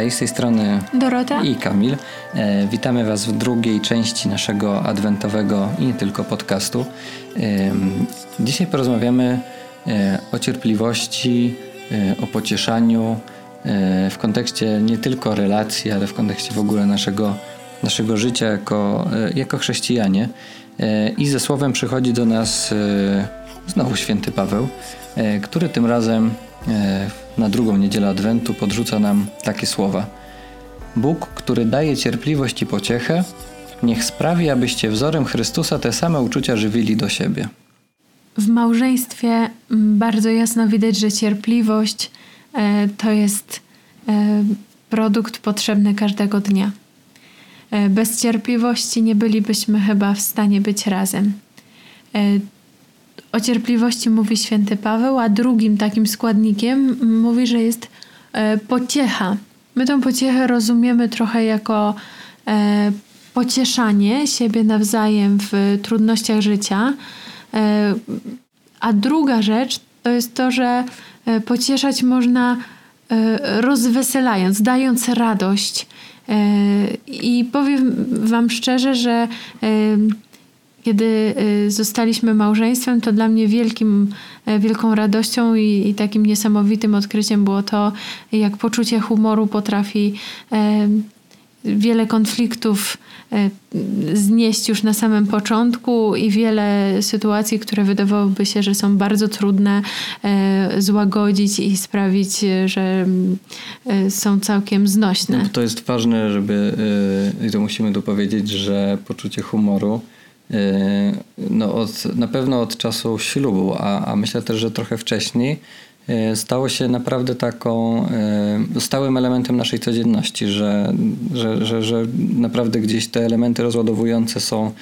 Hej, z tej strony Dorota i Kamil. E, witamy Was w drugiej części naszego adwentowego i nie tylko podcastu. E, dzisiaj porozmawiamy e, o cierpliwości, e, o pocieszaniu e, w kontekście nie tylko relacji, ale w kontekście w ogóle naszego, naszego życia jako, e, jako chrześcijanie. I ze słowem przychodzi do nas znowu święty Paweł, który tym razem na drugą niedzielę Adwentu podrzuca nam takie słowa. Bóg, który daje cierpliwość i pociechę, niech sprawi, abyście wzorem Chrystusa te same uczucia żywili do siebie. W małżeństwie mm, bardzo jasno widać, że cierpliwość e, to jest e, produkt potrzebny każdego dnia. E, bez cierpliwości nie bylibyśmy chyba w stanie być razem. O cierpliwości mówi święty Paweł, a drugim takim składnikiem mówi, że jest e, pociecha. My tą pociechę rozumiemy trochę jako e, pocieszanie siebie nawzajem w trudnościach życia. E, a druga rzecz to jest to, że pocieszać można rozweselając, dając radość. I powiem Wam szczerze, że kiedy y, zostaliśmy małżeństwem, to dla mnie wielkim, e, wielką radością i, i, takim niesamowitym odkryciem było to, jak poczucie humoru potrafi e, wiele konfliktów e, znieść już na samym początku i wiele sytuacji, które wydawałoby się, że są bardzo trudne, złagodzić i sprawić, że są całkiem znośne. No to jest ważne, żeby, i to musimy tu powiedzieć, że poczucie humoru no od, na pewno od czasu ślubu, a, a myślę też, że trochę wcześniej yy, stało się naprawdę taką yy, stałym elementem naszej codzienności, że, że, że, że naprawdę gdzieś te elementy rozładowujące są,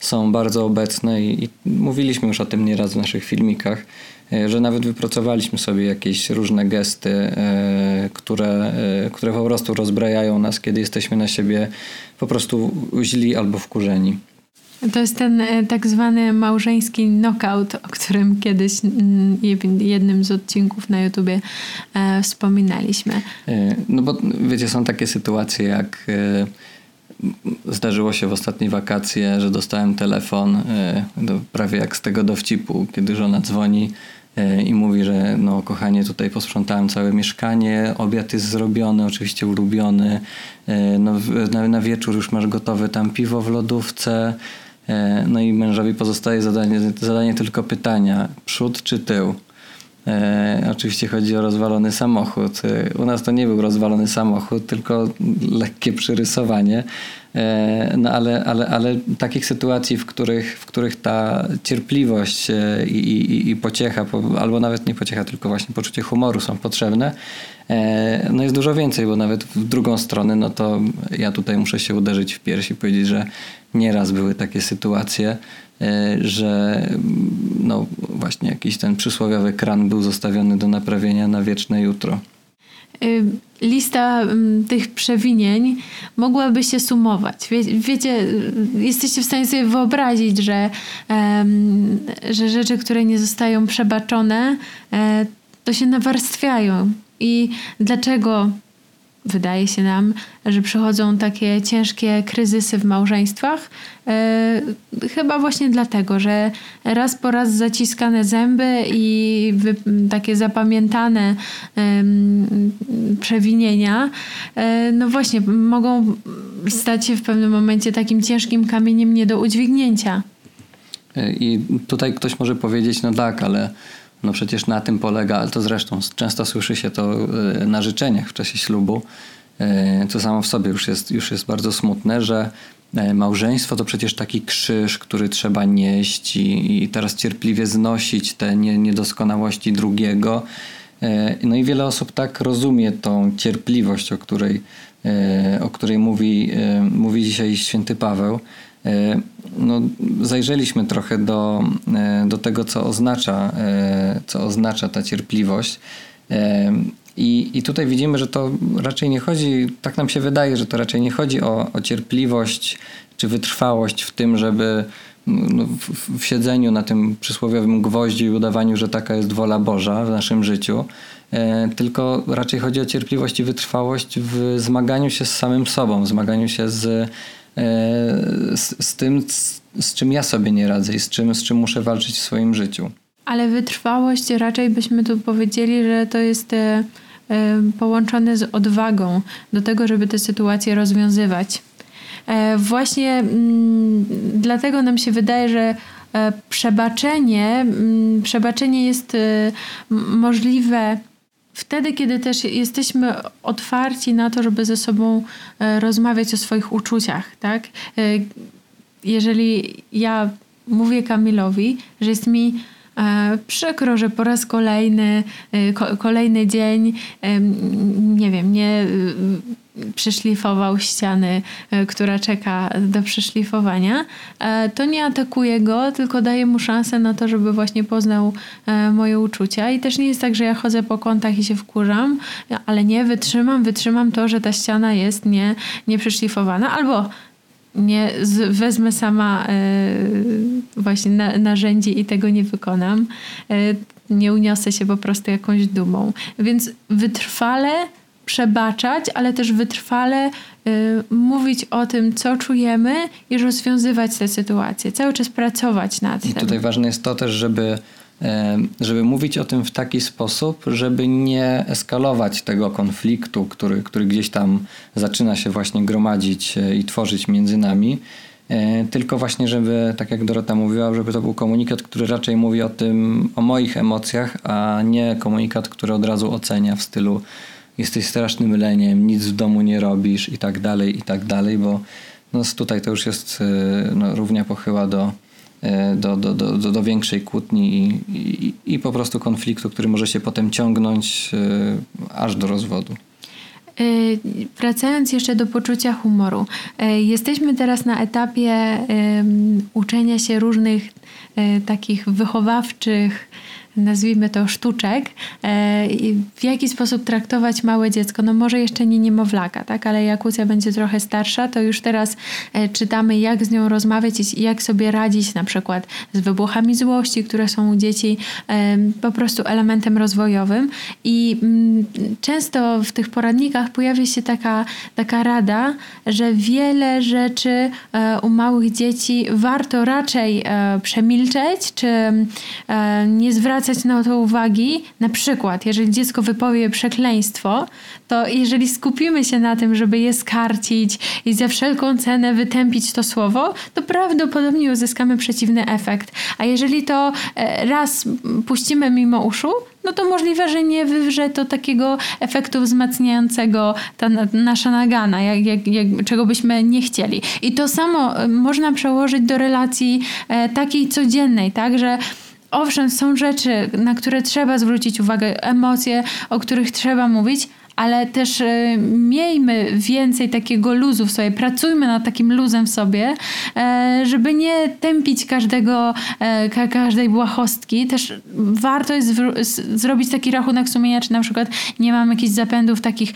są bardzo obecne i, i mówiliśmy już o tym nieraz w naszych filmikach, że nawet wypracowaliśmy sobie jakieś różne gesty, które, które po prostu rozbrajają nas, kiedy jesteśmy na siebie po prostu źli albo wkurzeni. To jest ten e, tak zwany małżeński knockout, o którym kiedyś jednym z odcinków na YouTubie e, wspominaliśmy. E, no bo wiecie, są takie sytuacje jak zdarzyło się w ostatniej wakacje, że dostałem telefon prawie jak z tego dowcipu, kiedy żona dzwoni i mówi, że no kochanie, tutaj posprzątałem całe mieszkanie, obiad jest zrobiony, oczywiście ulubiony, no, na, na wieczór już masz gotowe tam piwo w lodówce, no i mężowi pozostaje zadanie, zadanie tylko pytania, przód czy tył. E, oczywiście chodzi o rozwalony samochód. E, u nas to nie był rozwalony samochód, tylko lekkie przyrysowanie. E, no ale, ale, ale takich sytuacji, w których, w których ta cierpliwość e, i, i, i pociecha, albo nawet nie pociecha, tylko właśnie poczucie humoru są potrzebne, e, no jest dużo więcej, bo nawet w drugą stronę, no to ja tutaj muszę się uderzyć w piersi i powiedzieć, że nieraz były takie sytuacje, że no właśnie jakiś ten przysłowiowy kran był zostawiony do naprawienia na wieczne jutro. Y, lista tych przewinień mogłaby się sumować. Wie, wiecie, jesteście w stanie sobie wyobrazić, że, że rzeczy, które nie zostają przebaczone, e, to się nawarstwiają. I dlaczego wydaje się nam, że przychodzą takie ciężkie kryzysy w małżeństwach. E, chyba właśnie dlatego, że raz po raz zaciskane zęby i takie zapamiętane przewinienia, e, no właśnie, mogą stać się w pewnym momencie takim ciężkim kamieniem nie do udźwignięcia. E, I tutaj ktoś może powiedzieć, no tak, ale no przecież na tym polega, ale to zresztą często słyszy się to na życzeniach w czasie ślubu, co samo w sobie już jest, już jest bardzo smutne, że e, małżeństwo to przecież taki krzyż, który trzeba nieść i, i teraz cierpliwie znosić te nie, niedoskonałości drugiego. E, no i wiele osób tak rozumie tą cierpliwość, o której, e, o której mówi, mówi dzisiaj święty Paweł. No, zajrzeliśmy trochę do, do tego, co oznacza, co oznacza ta cierpliwość. I, I tutaj widzimy, że to raczej nie chodzi, tak nam się wydaje, że to raczej nie chodzi o, o cierpliwość czy wytrwałość w tym, żeby no, w, w, siedzeniu na tym przysłowiowym gwoździu i udawaniu, że taka jest wola Boża w naszym życiu, tylko raczej chodzi o cierpliwość i wytrwałość w zmaganiu się z samym sobą, w zmaganiu się z, z, z tym, z, z czym ja sobie nie radzę i z czym, z czym muszę walczyć w swoim życiu. Ale wytrwałość raczej byśmy tu powiedzieli, że to jest e, e, połączone z odwagą do tego, żeby te sytuacje rozwiązywać. E, właśnie mm, dlatego nam się wydaje, że przebaczenie, mm, przebaczenie jest możliwe wtedy, kiedy też jesteśmy otwarci na to, żeby ze sobą rozmawiać o swoich uczuciach, tak? Jeżeli ja mówię Kamilowi, że jest mi E, przykro, że po raz kolejny, e, kolejny dzień, e, nie wiem, nie przeszlifował ściany, która czeka do przeszlifowania, to nie atakuje go, tylko daje mu szansę na to, żeby właśnie poznał moje uczucia. I też nie jest tak, że ja chodzę po kątach i się wkurzam, ale nie wytrzymam, wytrzymam to, że ta ściana jest nie, nie przeszlifowana. Albo nie z, wezmę sama e, właśnie na, narzędzie i tego nie wykonam. E, nie uniosę się po prostu jakąś dumą. Więc wytrwale przebaczać, ale też wytrwale e, mówić o tym, co czujemy i rozwiązywać te sytuacje. Cały czas pracować nad I tym. I tutaj ważne jest to też, żeby żeby mówić o tym w taki sposób, żeby nie eskalować tego konfliktu, który, który gdzieś tam zaczyna się właśnie gromadzić e, i tworzyć między nami. E, tylko właśnie, żeby, tak jak Dorota mówiła, żeby to był komunikat, który raczej mówi o tym, o moich emocjach, a nie komunikat, który od razu ocenia w stylu jesteś strasznym leniem, nic w domu nie robisz i tak dalej, i tak dalej, bo no tutaj to już jest e, no, równia pochyła do, do, do, do, do, większej kłótni i, i, i po prostu konfliktu, który może się potem ciągnąć e, aż do rozwodu. E, wracając jeszcze do poczucia humoru. Jesteśmy teraz na etapie uczenia się różnych takich wychowawczych nazwijmy to sztuczek, e, w jaki sposób traktować małe dziecko. No może jeszcze nie niemowlaka, tak? ale jak Łucja będzie trochę starsza, to już teraz e, czytamy, jak z nią rozmawiać i jak sobie radzić na przykład z wybuchami złości, które są u dzieci e, po prostu elementem rozwojowym. I mm, często w tych poradnikach pojawia się taka, taka rada, że wiele rzeczy u małych dzieci warto raczej przemilczeć, czy nie zwracać zwracać na to uwagi. Na przykład, jeżeli dziecko wypowie przekleństwo, to jeżeli skupimy się na tym, żeby je skarcić i za wszelką cenę wytępić to słowo, to prawdopodobnie uzyskamy przeciwny efekt. A jeżeli to e, raz puścimy mimo uszu, no to możliwe, że nie wywrze to takiego efektu wzmacniającego ta nasza nagana, jak, jak, jak, czego byśmy nie chcieli. I to samo e, można przełożyć do relacji e, takiej codziennej, tak, że owszem, są rzeczy, na które trzeba zwrócić uwagę, emocje, o których trzeba mówić, ale też e, miejmy więcej takiego luzu w sobie, pracujmy nad takim luzem w sobie, e, żeby nie tępić każdego, e, każdej błahostki. Też warto jest zrobić taki rachunek sumienia, czy na przykład nie mam jakichś zapędów takich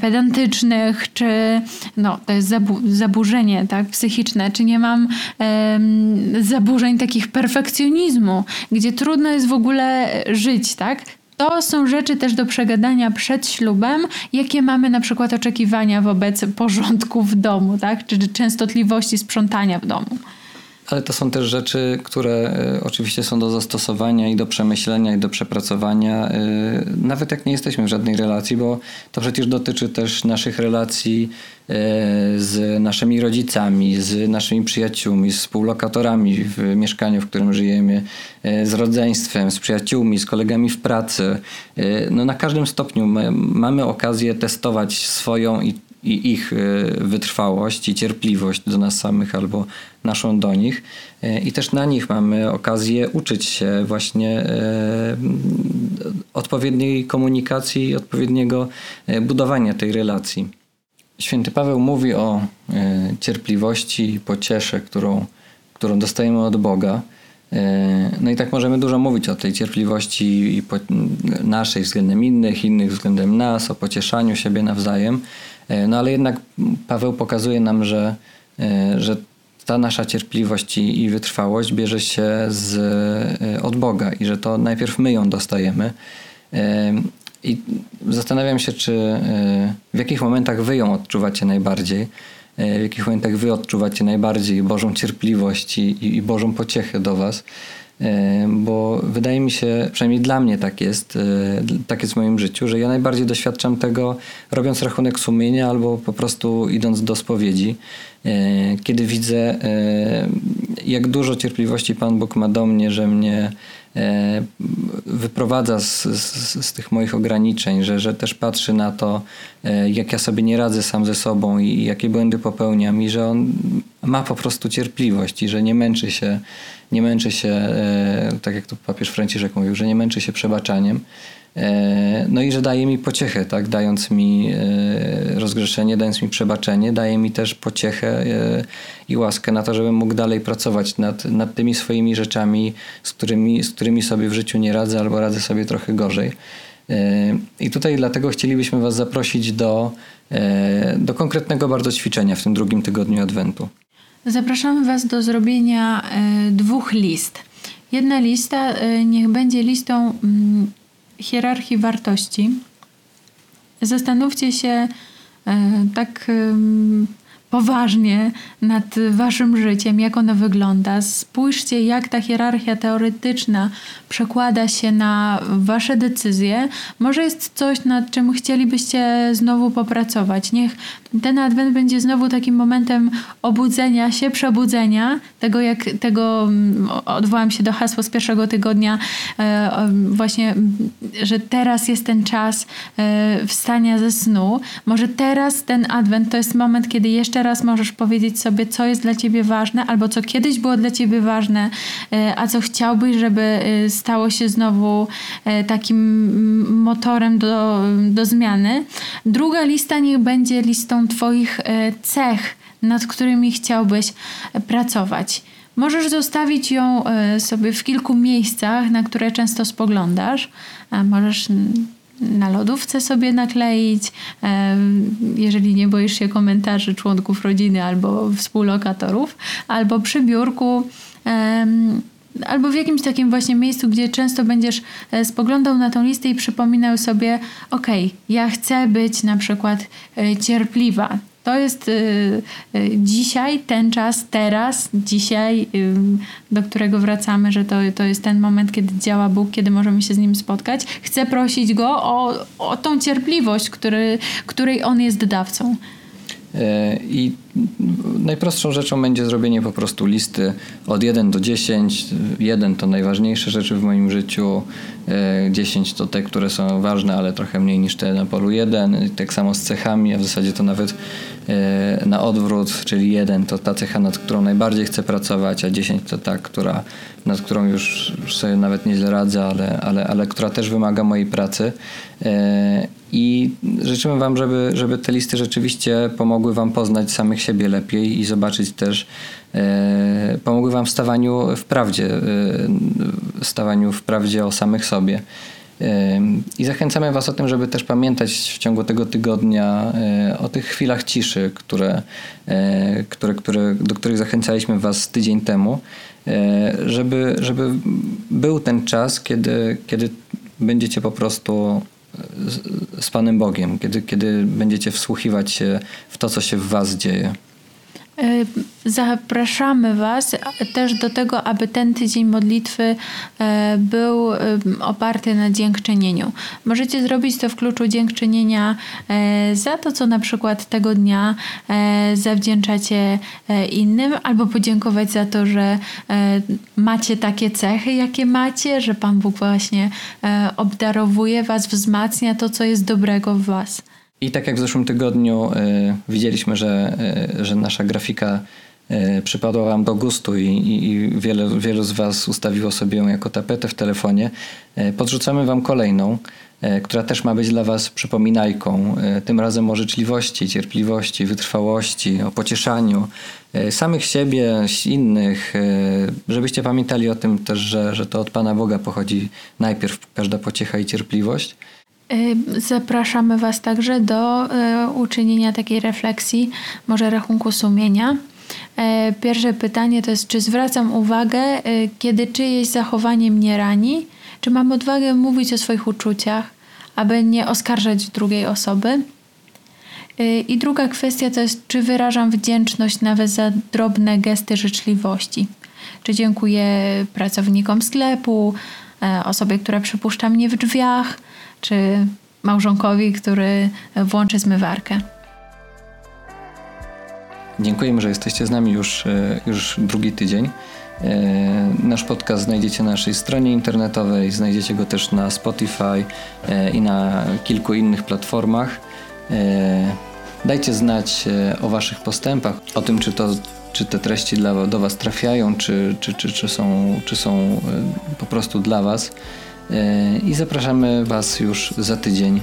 pedantycznych, czy no, to jest zabu zaburzenie tak, psychiczne, czy nie mam zaburzeń takich perfekcjonizmu, gdzie trudno jest w ogóle żyć, tak? To są rzeczy też do przegadania przed ślubem, jakie mamy na przykład oczekiwania wobec porządku w domu, tak? czy częstotliwości sprzątania w domu. Ale to są też rzeczy, które e, oczywiście są do zastosowania i do przemyślenia i do przepracowania, e, nawet jak nie jesteśmy w żadnej relacji, bo to przecież dotyczy też naszych relacji e, z naszymi rodzicami, z naszymi przyjaciółmi, z współlokatorami w mieszkaniu, w którym żyjemy, z rodzeństwem, z przyjaciółmi, z kolegami w pracy. No na każdym stopniu mamy okazję testować swoją i i ich e, wytrwałość i cierpliwość do nas samych albo naszą do nich. E, I też na nich mamy okazję uczyć się właśnie e, odpowiedniej komunikacji i odpowiedniego budowania tej relacji. Święty Paweł mówi o cierpliwości i pociesze, którą, którą dostajemy od Boga. No i tak możemy dużo mówić o tej cierpliwości naszej względem innych, innych względem nas, o pocieszaniu siebie nawzajem. E, no ale jednak Paweł pokazuje nam, że, e, że ta nasza cierpliwość i, i wytrwałość bierze się z, e, od Boga i że to najpierw my ją dostajemy. I zastanawiam się, czy w jakich momentach wy ją odczuwacie najbardziej, w jakich momentach wy odczuwacie najbardziej Bożą cierpliwość i, i Bożą pociechę do was. E, bo wydaje mi się, przynajmniej dla mnie tak jest, e, tak jest w moim życiu, że ja najbardziej doświadczam tego robiąc rachunek sumienia albo po prostu idąc do spowiedzi, e, kiedy widzę jak dużo cierpliwości Pan Bóg ma do mnie, że mnie wyprowadza z, z, z, tych moich ograniczeń, że, że też patrzy na to, jak ja sobie nie radzę sam ze sobą i jakie błędy popełniam i że On ma po prostu cierpliwość i że nie męczy się nie męczy się, e, tak jak tu papież Franciszek mówił, że nie męczy się przebaczaniem. E, no i że daje mi pociechę, tak? dając mi e, rozgrzeszenie, dając mi przebaczenie, daje mi też pociechę i łaskę na to, żebym mógł dalej pracować nad, nad tymi swoimi rzeczami, z którymi, z którymi sobie w życiu nie radzę albo radzę sobie trochę gorzej. I tutaj dlatego chcielibyśmy Was zaprosić do, do konkretnego bardzo ćwiczenia w tym drugim tygodniu Adwentu. Zapraszamy Was do zrobienia e, dwóch list. Jedna lista e, niech będzie listą mm, hierarchii wartości. Zastanówcie się e, tak poważnie nad waszym życiem, jak ono wygląda. Spójrzcie, jak ta hierarchia teoretyczna przekłada się na wasze decyzje. Może jest coś, nad czym chcielibyście znowu popracować. Niech ten adwent będzie znowu takim momentem obudzenia się, przebudzenia, tego jak tego mm, odwołam się do hasła z pierwszego tygodnia, e, właśnie, że teraz jest ten czas e, wstania ze snu. Może teraz ten adwent to jest moment, kiedy jeszcze raz możesz powiedzieć sobie, co jest dla ciebie ważne, albo co kiedyś było dla ciebie ważne, e, a co chciałbyś, żeby stało się znowu takim motorem do, do zmiany. Druga lista niech będzie listą Twoich e, cech, nad którymi chciałbyś pracować. Możesz zostawić ją e, sobie w kilku miejscach, na które często spoglądasz. Możesz na lodówce sobie nakleić, jeżeli nie boisz się komentarzy członków rodziny albo współlokatorów, albo przy biurku albo w jakimś takim właśnie miejscu, gdzie często będziesz e, spoglądał na tą listę i przypominał sobie, ok, ja chcę być na przykład e, cierpliwa. To jest y, y, dzisiaj, ten czas, teraz, dzisiaj, do którego wracamy, że to, to jest ten moment, kiedy działa Bóg, kiedy możemy się z Nim spotkać. Chcę prosić Go o, o tą cierpliwość, który, której On jest dawcą. E, I najprostszą rzeczą będzie zrobienie po prostu listy od 1 do 10. 1 to najważniejsze rzeczy w moim życiu, 10 e, to te, które są ważne, ale trochę mniej niż te na polu 1. Tak samo z cechami, a w zasadzie to nawet e, na odwrót, czyli 1 to ta cecha, nad którą najbardziej chcę pracować, a 10 to ta, która, nad którą już sobie nawet nieźle radzę, ale, ale, ale która też wymaga mojej pracy. I życzymy Wam, żeby, żeby te listy rzeczywiście pomogły Wam poznać samych siebie lepiej i zobaczyć też, e, pomogły Wam w stawaniu w prawdzie, e, stawaniu w prawdzie o samych sobie. E, I zachęcamy Was o tym, żeby też pamiętać w ciągu tego tygodnia e, o tych chwilach ciszy, które, e, które, które, do których zachęcaliśmy Was tydzień temu, żeby, żeby był ten czas, kiedy, kiedy będziecie po prostu z, Panem Bogiem, kiedy, kiedy będziecie wsłuchiwać się w to, co się w Was dzieje. E, zapraszamy Was też do tego, aby ten tydzień modlitwy e, był e, oparty na dziękczynieniu. Możecie zrobić to w kluczu dziękczynienia za to, co na przykład tego dnia zawdzięczacie innym, albo podziękować za to, że macie takie cechy, jakie macie, że Pan Bóg właśnie obdarowuje Was, wzmacnia to, co jest dobrego w Was. I tak jak w zeszłym tygodniu y, widzieliśmy, że, y, że nasza grafika y, przypadła Wam do gustu i, i, i wiele, wielu z Was ustawiło sobie ją jako tapetę w telefonie, podrzucamy Wam kolejną, która też ma być dla Was przypominajką, tym razem o życzliwości, cierpliwości, wytrwałości, o pocieszaniu samych siebie, innych, żebyście pamiętali o tym też, że, że to od Pana Boga pochodzi najpierw każda pociecha i cierpliwość. Zapraszamy Was także do y, uczynienia takiej refleksji, może rachunku sumienia. Y, pierwsze pytanie to jest, czy zwracam uwagę, kiedy czyjeś zachowanie mnie rani? Czy mam odwagę mówić o swoich uczuciach? aby nie oskarżać drugiej osoby. I druga kwestia to jest, czy wyrażam wdzięczność nawet za drobne gesty życzliwości. Czy dziękuję pracownikom sklepu, e, osobie, która przypuszcza mnie w drzwiach, czy małżonkowi, który włączy zmywarkę. Dziękujemy, że jesteście z nami już, e, już drugi tydzień. E, nasz podcast znajdziecie na naszej stronie internetowej, znajdziecie go też na Spotify e, i na kilku innych platformach. Dajcie znać o Waszych postępach, o tym, czy, to, czy te treści dla, do Was trafiają, czy, czy, czy, czy, są, czy są po prostu dla Was. I zapraszamy Was już za tydzień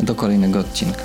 do kolejnego odcinka.